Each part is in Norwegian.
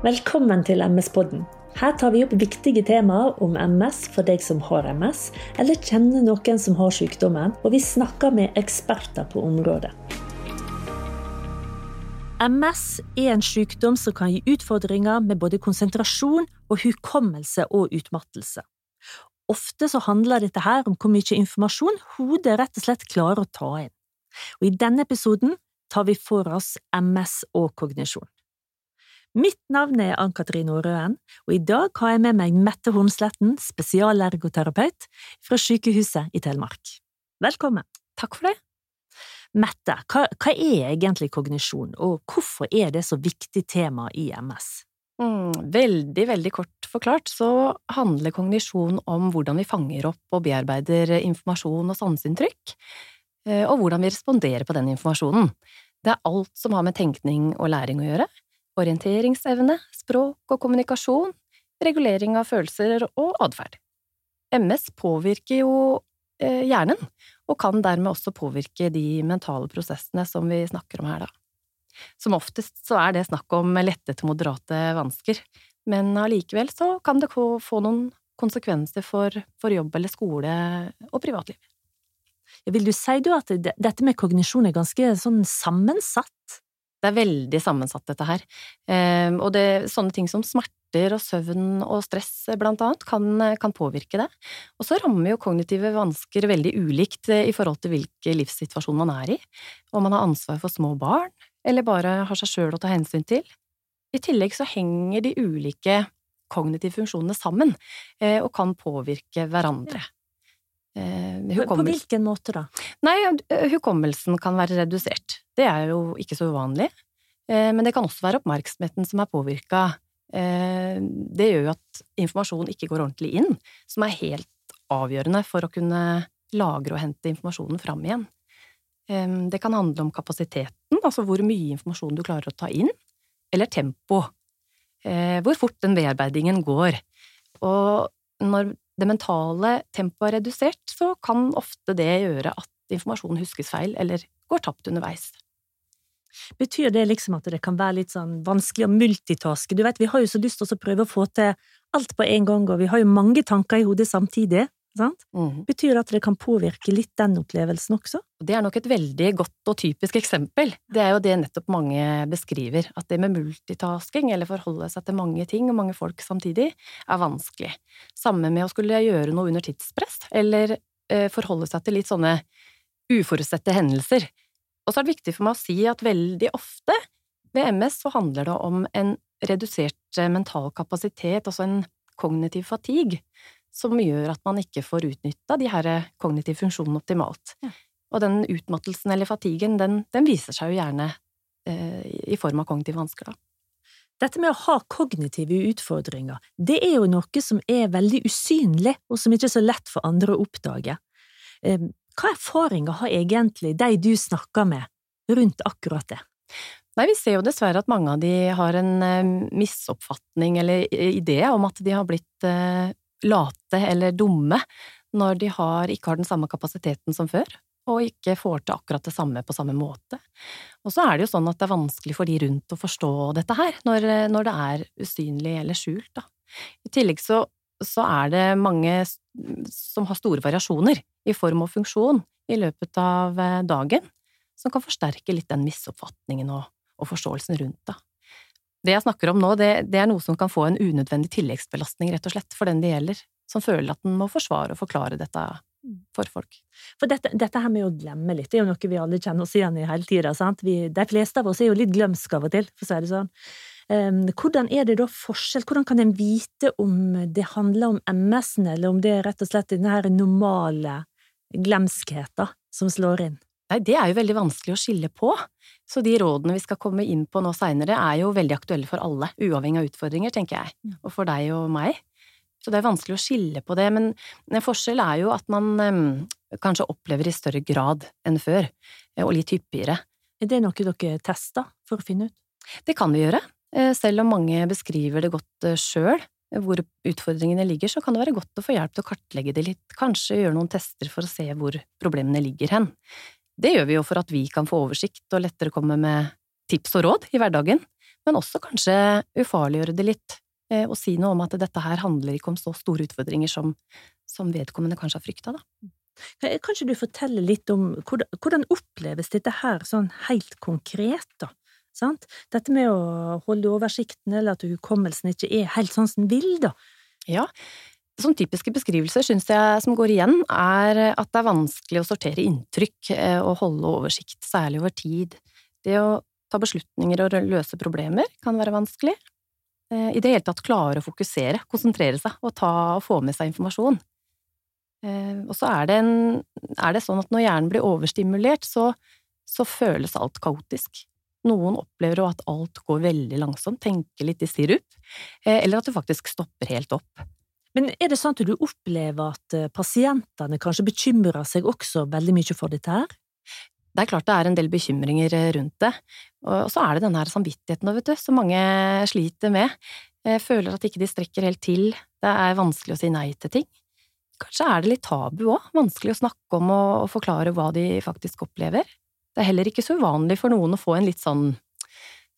Velkommen til MS-podden. Her tar vi opp viktige temaer om MS for deg som har MS, eller kjenner noen som har sykdommen, og vi snakker med eksperter på området. MS er en sykdom som kan gi utfordringer med både konsentrasjon og hukommelse og utmattelse. Ofte så handler dette her om hvor mye informasjon hodet rett og slett klarer å ta inn. Og I denne episoden tar vi for oss MS og kognisjon. Mitt navn er Ann-Katrin Aarøen, og i dag har jeg med meg Mette Hornsletten, spesialergoterapeut fra Sykehuset i Telemark. Velkommen. Takk for det. Mette, hva, hva er egentlig kognisjon, og hvorfor er det så viktig tema i MS? Mm, veldig, veldig kort forklart så handler kognisjon om hvordan vi fanger opp og bearbeider informasjon og sanseinntrykk, eh, og hvordan vi responderer på den informasjonen. Det er alt som har med tenkning og læring å gjøre. Orienteringsevne, språk og kommunikasjon, regulering av følelser og atferd. MS påvirker jo eh, hjernen, og kan dermed også påvirke de mentale prosessene som vi snakker om her, da. Som oftest så er det snakk om lette til moderate vansker, men allikevel så kan det få noen konsekvenser for, for jobb eller skole og privatliv. Vil du si du at dette med kognisjon er ganske sånn sammensatt? Det er veldig sammensatt, dette her. Ehm, og det, sånne ting som smerter og søvn og stress, blant annet, kan, kan påvirke det. Og så rammer jo kognitive vansker veldig ulikt eh, i forhold til hvilken livssituasjon man er i. Om man har ansvar for små barn, eller bare har seg sjøl å ta hensyn til. I tillegg så henger de ulike kognitive funksjonene sammen, eh, og kan påvirke hverandre. Eh, på hvilken måte da? Nei, hukommelsen kan være redusert. Det er jo ikke så uvanlig. Eh, men det kan også være oppmerksomheten som er påvirka. Det gjør jo at informasjon ikke går ordentlig inn, som er helt avgjørende for å kunne lagre og hente informasjonen fram igjen. Det kan handle om kapasiteten, altså hvor mye informasjon du klarer å ta inn, eller tempo, eh, hvor fort den bearbeidingen går. Og når det mentale tempoet er redusert, så kan ofte det gjøre at informasjonen huskes feil eller går tapt underveis. Betyr det liksom at det kan være litt sånn vanskelig å multitaske? Du vet, vi har jo så lyst til å prøve å få til alt på en gang, og vi har jo mange tanker i hodet samtidig. Mm. Betyr det at det kan påvirke litt den opplevelsen også? Det er nok et veldig godt og typisk eksempel. Det er jo det nettopp mange beskriver, at det med multitasking, eller forholde seg til mange ting og mange folk samtidig, er vanskelig. Samme med å skulle gjøre noe under tidspress, eller eh, forholde seg til litt sånne uforutsette hendelser. Og så er det viktig for meg å si at veldig ofte ved MS så handler det om en redusert eh, mental kapasitet, altså en kognitiv fatigue som gjør at man ikke får utnytta de her kognitive funksjonene optimalt. Ja. Og den utmattelsen eller fatiguen, den, den viser seg jo gjerne eh, i form av kognitive vansker, da. Dette med å ha kognitive utfordringer, det er jo noe som er veldig usynlig, og som ikke er så lett for andre å oppdage. Eh, hva erfaringer har egentlig de du snakker med rundt akkurat det? Nei, vi ser jo dessverre at mange av de har en eh, misoppfatning eller idé om at de har blitt eh, late eller dumme når de har, ikke har den samme kapasiteten som før, og ikke får til akkurat det samme på samme måte. Og så er det jo sånn at det er vanskelig for de rundt å forstå dette her, når, når det er usynlig eller skjult, da. I tillegg så, så er det mange som har store variasjoner i form og funksjon i løpet av eh, dagen, som kan forsterke litt den misoppfatningen og, og forståelsen rundt, da. Det jeg snakker om nå, det, det, er noe som kan få en unødvendig tilleggsbelastning, rett og slett, for den det gjelder, som føler at den må forsvare og forklare dette for folk. For dette, dette, her med å glemme litt, det er jo noe vi alle kjenner oss igjen i hele tida, de fleste av oss er jo litt glømske av og til, for å si det sånn. Um, hvordan er det da forskjell, hvordan kan en vite om det handler om MS-en, eller om det er rett og slett denne her normale glemskheten som slår inn? Nei, det er jo veldig vanskelig å skille på. Så de rådene vi skal komme inn på nå seinere, er jo veldig aktuelle for alle, uavhengig av utfordringer, tenker jeg, mm. og for deg og meg. Så det er vanskelig å skille på det, men en forskjell er jo at man um, kanskje opplever i større grad enn før, eh, og litt hyppigere. Er det noe dere tester for å finne ut? Det kan vi gjøre. Eh, selv om mange beskriver det godt sjøl, hvor utfordringene ligger, så kan det være godt å få hjelp til å kartlegge det litt, kanskje gjøre noen tester for å se hvor problemene ligger hen. Det gjør vi jo for at vi kan få oversikt og lettere komme med tips og råd i hverdagen, men også kanskje ufarliggjøre det litt, eh, og si noe om at dette her handler ikke om så store utfordringer som, som vedkommende kanskje har frykta, da. Kan ikke du fortelle litt om hvordan oppleves dette her sånn helt konkret, da? Sant? Dette med å holde oversikten, eller at hukommelsen ikke er helt sånn som den vil, da. Ja, Sånn typiske beskrivelser syns jeg som går igjen, er at det er vanskelig å sortere inntrykk eh, og holde oversikt, særlig over tid. Det å ta beslutninger og løse problemer kan være vanskelig. Eh, I det hele tatt klare å fokusere, konsentrere seg og ta og få med seg informasjon. Eh, og så er er det sånn at når hjernen blir overstimulert, så, så føles alt kaotisk. Noen opplever at alt går veldig langsomt, tenker litt i sirup, eller at det faktisk stopper helt opp. Men er det sånn at du opplever at eh, pasientene kanskje bekymrer seg også veldig mye for dette her? Det er klart det er en del bekymringer eh, rundt det, og så er det denne her samvittigheten vet du, som mange sliter med. Jeg føler at ikke de strekker helt til, det er vanskelig å si nei til ting. Kanskje er det litt tabu òg, vanskelig å snakke om og forklare hva de faktisk opplever. Det er heller ikke så uvanlig for noen å få en litt sånn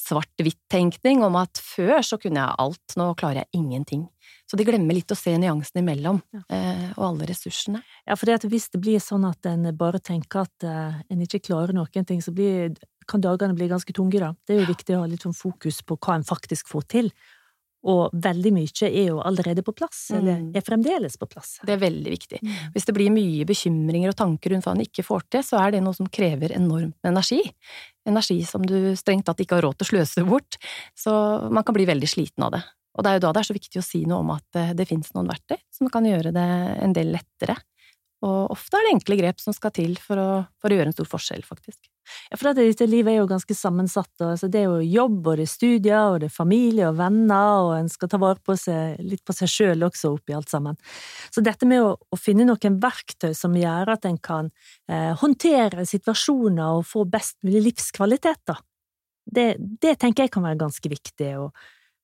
svart-hvitt-tenkning om at før så kunne jeg alt, nå klarer jeg ingenting. Så de glemmer litt å se nyansene imellom, ja. eh, og alle ressursene. Ja, for det hvis det blir sånn at en bare tenker at eh, en ikke klarer noen ting, så blir, kan dagene bli ganske tunge, da. Det er jo ja. viktig å ha litt sånn fokus på hva en faktisk får til, og veldig mye er jo allerede på plass, eller mm. er fremdeles på plass. Det er veldig viktig. Mm. Hvis det blir mye bekymringer og tanker rundt hva en ikke får til, så er det noe som krever enormt med energi. Energi som du strengt tatt ikke har råd til å sløse bort. Så man kan bli veldig sliten av det. Og det er jo da det er så viktig å si noe om at eh, det finnes noen verktøy som kan gjøre det en del lettere. Og ofte er det enkle grep som skal til for å, for å gjøre en stor forskjell, faktisk. Ja, for dette livet er jo ganske sammensatt. Altså det er jo jobb, og det er studier, og det er familie og venner, og en skal ta vare på seg, litt på seg sjøl også oppi alt sammen. Så dette med å, å, finne noen verktøy som gjør at en kan eh, håndtere situasjoner og få best mulig livskvalitet, da, det, det, tenker jeg kan være ganske viktig. og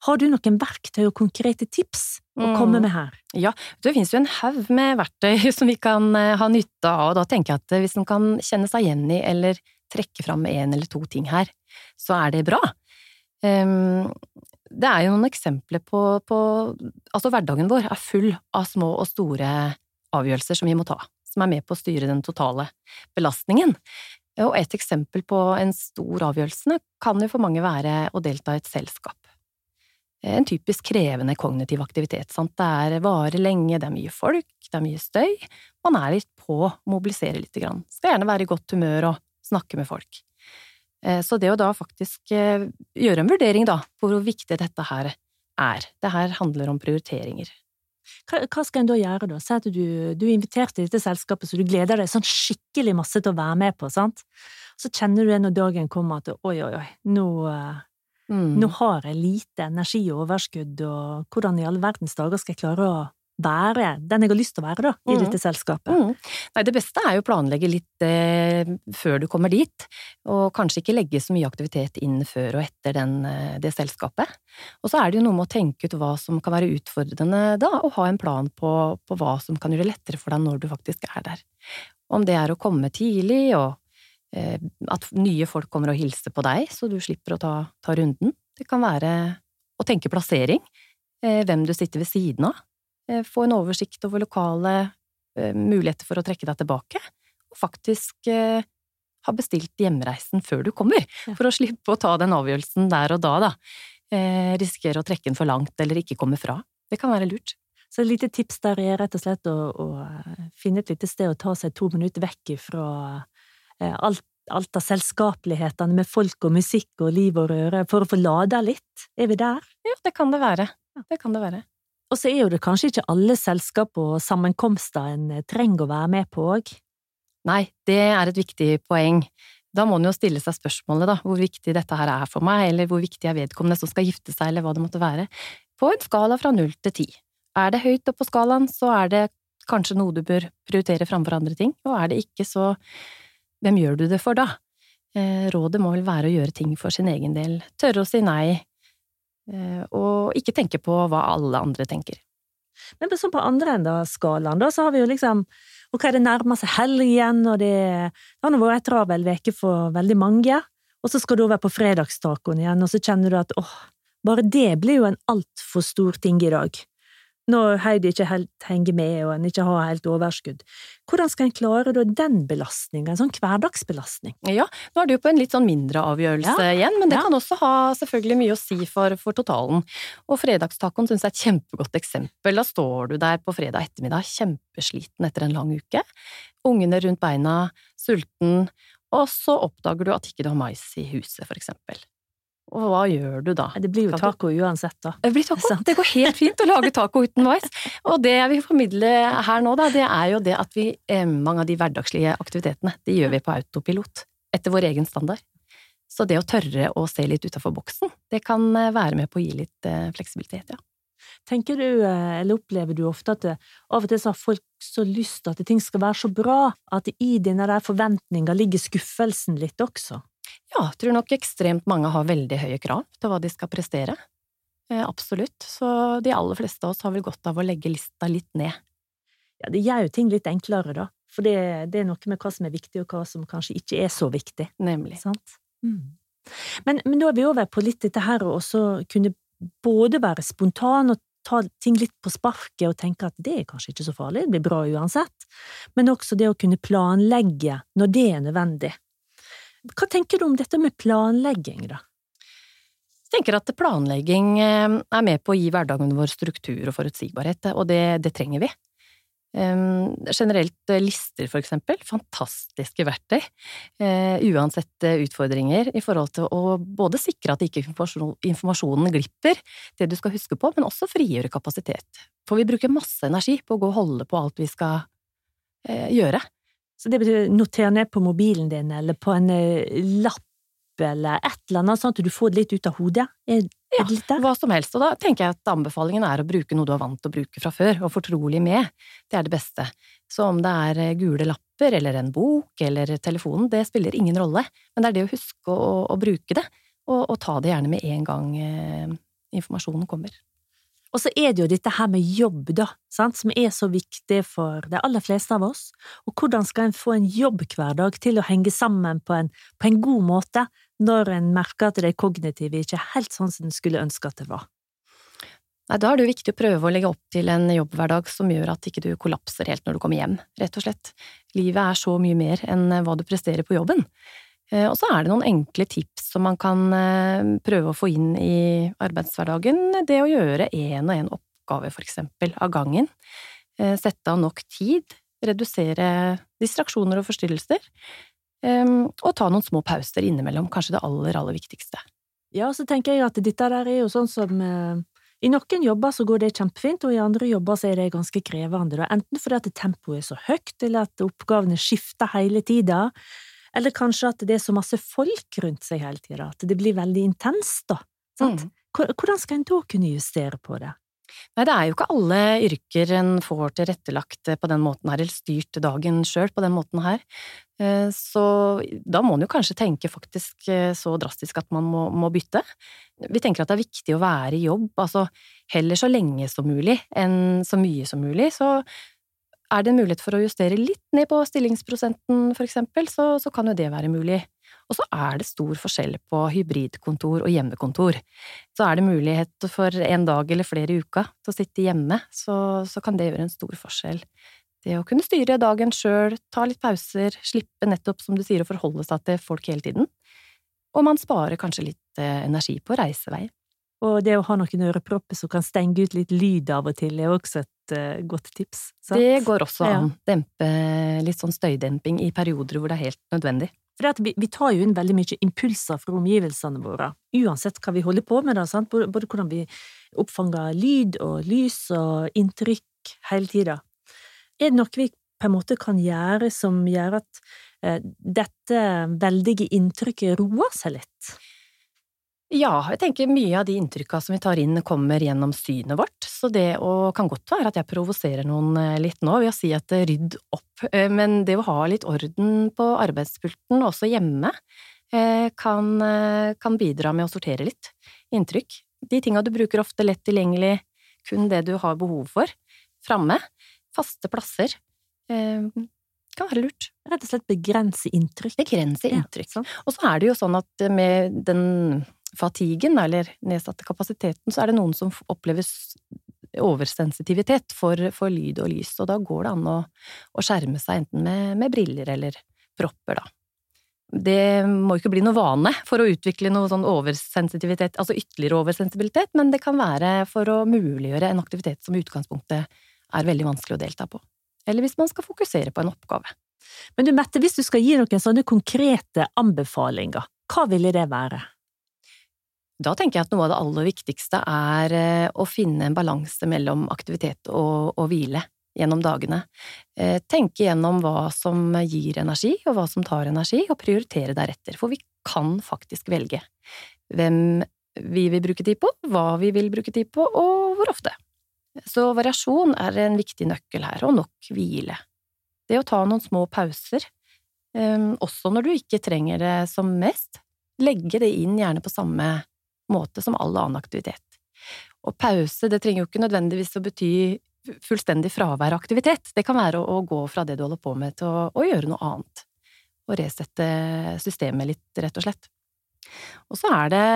har du noen verktøy og konkrete tips å komme mm. med her? Ja, det finnes jo en haug med verktøy som vi kan eh, ha nytte av, og da tenker jeg at hvis en kan kjenne seg igjen i eller trekke fram én eller to ting her, så er det bra. Um, det er jo noen eksempler på, på, Altså, hverdagen vår er full av små og store avgjørelser som vi må ta, som er med på å styre den totale belastningen. Og et eksempel på en stor avgjørelse kan jo for mange være å delta i et selskap. En typisk krevende kognitiv aktivitet, sant. Det er varer lenge, det er mye folk, det er mye støy. Man er litt på, mobiliserer lite grann. Skal gjerne være i godt humør og snakke med folk. Eh, så det å da faktisk eh, gjøre en vurdering da, på hvor viktig dette her er, det her handler om prioriteringer. Hva, skal en da gjøre, da? Si at du, du er invitert til dette selskapet, så du gleder deg sånn skikkelig masse til å være med på, sant? Så kjenner du det når dagen kommer at oi, oi, oi, nå, eh, mm. nå har jeg lite energi og overskudd, og hvordan i all verdens dager skal jeg klare å være den jeg har lyst til å være, da, i mm. dette selskapet? Mm. Nei, det beste er jo å planlegge litt eh, før du kommer dit, og kanskje ikke legge så mye aktivitet inn før og etter den, eh, det selskapet. Og så er det jo noe med å tenke ut hva som kan være utfordrende da, og ha en plan på, på hva som kan gjøre det lettere for deg når du faktisk er der. Om det er å komme tidlig, og at nye folk kommer og hilser på deg, så du slipper å ta, ta runden. Det kan være å tenke plassering, eh, hvem du sitter ved siden av Eh, få en oversikt over lokale eh, muligheter for å trekke deg tilbake, og faktisk eh, ha bestilt hjemreisen før du kommer, for å slippe å ta den avgjørelsen der og da, da. Risikere å trekke den for langt eller ikke komme fra. Det kan være lurt. Så et lite tips der er rett og slett å, å finne et lite sted å ta seg to minutter vekk fra alt, alt av selskapelighetene med folk og musikk og liv og røre, for å få lada litt. Er vi der? Ja, det kan det være. Det kan det være. Og så er jo det kanskje ikke alle selskap og sammenkomster en eh, trenger å være med på òg? Nei, det er et viktig poeng. Da må en jo stille seg spørsmålet, da, hvor viktig dette her er for meg, eller hvor viktig er vedkommende som skal gifte seg, eller hva det måtte være, på en skala fra null til ti. Er det høyt oppe på skalaen, så er det kanskje noe du bør prioritere framfor andre ting, og er det ikke, så hvem gjør du det for da? Eh, rådet må vel være å gjøre ting for sin egen del, tørre å si nei, Eh, og ikke tenke på hva alle andre tenker. Men sånn på andre enden av skalaen, da, så har vi jo liksom Ok, det nærmer seg helgen, og det, det har nå vært ei travel uke for veldig mange. og så skal du over på fredagstacoen igjen, og så kjenner du at åh, bare det blir jo en altfor stor ting i dag når Heidi ikke helt henger med og en ikke har helt overskudd. Hvordan skal en klare den belastninga, en sånn hverdagsbelastning? Ja, nå er du på en litt sånn mindre avgjørelse ja. igjen, men det ja. kan også ha selvfølgelig mye å si for, for totalen. Og fredagstacoen synes jeg er et kjempegodt eksempel. Da står du der på fredag ettermiddag kjempesliten etter en lang uke, ungene rundt beina, sulten, og så oppdager du at ikke du har mais i huset, for eksempel. Og hva gjør du da? Det blir jo taco uansett, da. Det blir taco. Det går helt fint å lage taco uten mais. Og det jeg vil formidle her nå, da, det er jo det at vi eh, Mange av de hverdagslige aktivitetene, de gjør vi på autopilot. Etter vår egen standard. Så det å tørre å se litt utafor boksen, det kan eh, være med på å gi litt eh, fleksibilitet, ja. Tenker du, eller opplever du ofte at av og til så har folk så lyst til at ting skal være så bra, at i denne der forventninga ligger skuffelsen litt også? Ja, jeg tror nok ekstremt mange har veldig høye krav til hva de skal prestere. Eh, absolutt. Så de aller fleste av oss har vel godt av å legge lista litt ned. Ja, det gjør jo ting litt enklere, da. For det, det, er noe med hva som er viktig, og hva som kanskje ikke er så viktig. Nemlig. Sant? Mm. Men, men da er vi over på litt dette her å kunne både være spontan og ta ting litt på sparket og tenke at det er kanskje ikke så farlig, det blir bra uansett, men også det å kunne planlegge når det er nødvendig. Hva tenker du om dette med planlegging, da? Jeg tenker at planlegging eh, er med på å gi hverdagen vår struktur og forutsigbarhet, og det, det trenger vi. Um, generelt eh, lister, for eksempel. Fantastiske verktøy. Uansett utfordringer i forhold til å både sikre at ikke informasjonen glipper, det du skal huske på, men også frigjøre kapasitet. For vi bruker masse energi på å gå og holde på alt vi skal gjøre. Så det betyr noter ned på mobilen din eller på en uh, lapp eller et eller annet, sånn at du får det litt ut av hodet? Er, ja, er det hva som helst. Og da tenker jeg at anbefalingen er å bruke noe du er vant til å bruke fra før, og fortrolig med. Det er det beste. Så om det er eh, gule lapper eller en bok eller telefonen, det spiller ingen rolle, men det er det å huske å, å bruke det, og, og, ta det gjerne med en gang eh, informasjonen kommer. Og så er det jo dette her med jobb, da, sant, som er så viktig for de aller fleste av oss. Og hvordan skal en få en jobbhverdag til å henge sammen på en, på en god måte, når en merker at det kognitive ikke er helt sånn som en skulle ønske at det var? Nei, da er det jo viktig å prøve å legge opp til en jobbhverdag som gjør at ikke du kollapser helt når du kommer hjem, rett og slett. Livet er så mye mer enn hva du presterer på jobben. Eh, og så er det noen enkle tips som man kan eh, prøve å få inn i arbeidshverdagen. Det å gjøre én og én oppgave, for eksempel, av gangen. Eh, sette av nok tid. Redusere distraksjoner og forstyrrelser. Og ta noen små pauser innimellom, kanskje det aller, aller viktigste. Ja, så tenker jeg at dette der er jo sånn som i noen jobber så går det kjempefint, og i andre jobber så er det ganske krevende, enten fordi at tempoet er så høyt, eller at oppgavene skifter hele tida, eller kanskje at det er så masse folk rundt seg hele tida, at det blir veldig intenst, da. Mm. Hvordan skal en da kunne justere på det? Nei, det er jo ikke alle yrker en får tilrettelagt på den måten her, eller styrt dagen sjøl på den måten her. Eh, så da må en jo kanskje tenke faktisk eh, så drastisk at man må, må, bytte. Vi tenker at det er viktig å være i jobb, altså heller så lenge som mulig enn så mye som mulig. Så er det en mulighet for å justere litt ned på stillingsprosenten, for eksempel, så, så kan jo det være mulig. Og så er det stor forskjell på hybridkontor og hjemmekontor. Så er det mulighet for en dag eller flere i uka til å sitte hjemme, så, så kan det gjøre en stor forskjell. Det å kunne styre dagen sjøl, ta litt pauser, slippe nettopp, som du sier, å forholde seg til folk hele tiden. Og man sparer kanskje litt eh, energi på reisevei. Og det å ha noen ørepropper som kan stenge ut litt lyd av og til, er også et godt tips. Sant? Det går også an. Ja. Dempe litt sånn støydemping i perioder hvor det er helt nødvendig. For vi, vi, tar jo inn veldig mye impulser fra omgivelsene våre, uansett hva vi holder på med, da, sant? Både, både hvordan vi oppfanger lyd og lys og inntrykk hele tida. Er det noe vi på en måte kan gjøre som gjør at eh, dette veldige inntrykket roer seg litt? Ja, jeg tenker mye av de inntrykka som vi tar inn, kommer gjennom synet vårt, så det å, kan godt være at jeg provoserer noen eh, litt nå ved å si at eh, rydd opp, eh, men det å ha litt orden på arbeidspulten, også hjemme, kan, kan bidra med å sortere litt inntrykk. De tinga du bruker ofte lett tilgjengelig, kun det du har behov for, framme, faste plasser. Kan være lurt. Rett og slett begrense inntrykk. Begrense inntrykk. Ja, og så er det jo sånn at med den fatigen, eller nedsatte kapasiteten, så er det noen som opplever oversensitivitet for, for lyd og lys, og da går det an å, å skjerme seg enten med, med briller eller propper, da. Det må ikke bli noe vane for å utvikle noe sånn oversensitivitet, altså ytterligere oversensibilitet, men det kan være for å muliggjøre en aktivitet som i utgangspunktet er veldig vanskelig å delta på. Eller hvis man skal fokusere på en oppgave. Men du Mette, hvis du skal gi noen sånne konkrete anbefalinger, hva ville det være? Da tenker jeg at noe av det aller viktigste er eh, å finne en balanse mellom aktivitet og, og hvile gjennom dagene. Eh, tenke gjennom hva som gir energi, og hva som tar energi, og prioritere deretter. For vi kan faktisk velge hvem vi vil bruke tid på, hva vi vil bruke tid på, og hvor ofte. Så variasjon er en viktig nøkkel her, og nok hvile. Det å ta noen små pauser, eh, også når du ikke trenger det som mest, legge det inn gjerne på samme måte som all annen aktivitet. Og pause, det trenger jo ikke nødvendigvis å bety fullstendig fravær av aktivitet. Det kan være å, å, gå fra det du holder på med, til å, å gjøre noe annet. Og resette systemet litt, rett og slett. Og så er det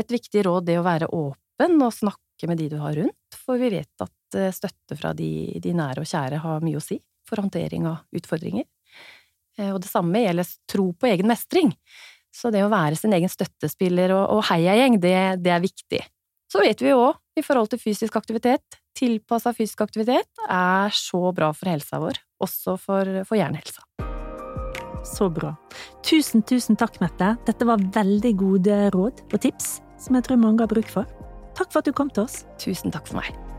et viktig råd det å være åpen og snakke med de du har rundt, for vi vet at eh, støtte fra de, de nære og kjære har mye å si for håndtering av utfordringer. Eh, og det samme gjelder tro på egen mestring. Så det å være sin egen støttespiller og, og heiagjeng, det, det er viktig. Så vet vi jo òg, i forhold til fysisk aktivitet, tilpassa fysisk aktivitet er så bra for helsa vår, også for, for hjernehelsa. Så bra. Tusen, tusen takk, Mette. Dette var veldig gode råd og tips som jeg tror mange har bruk for. Takk for at du kom til oss. Tusen takk for meg.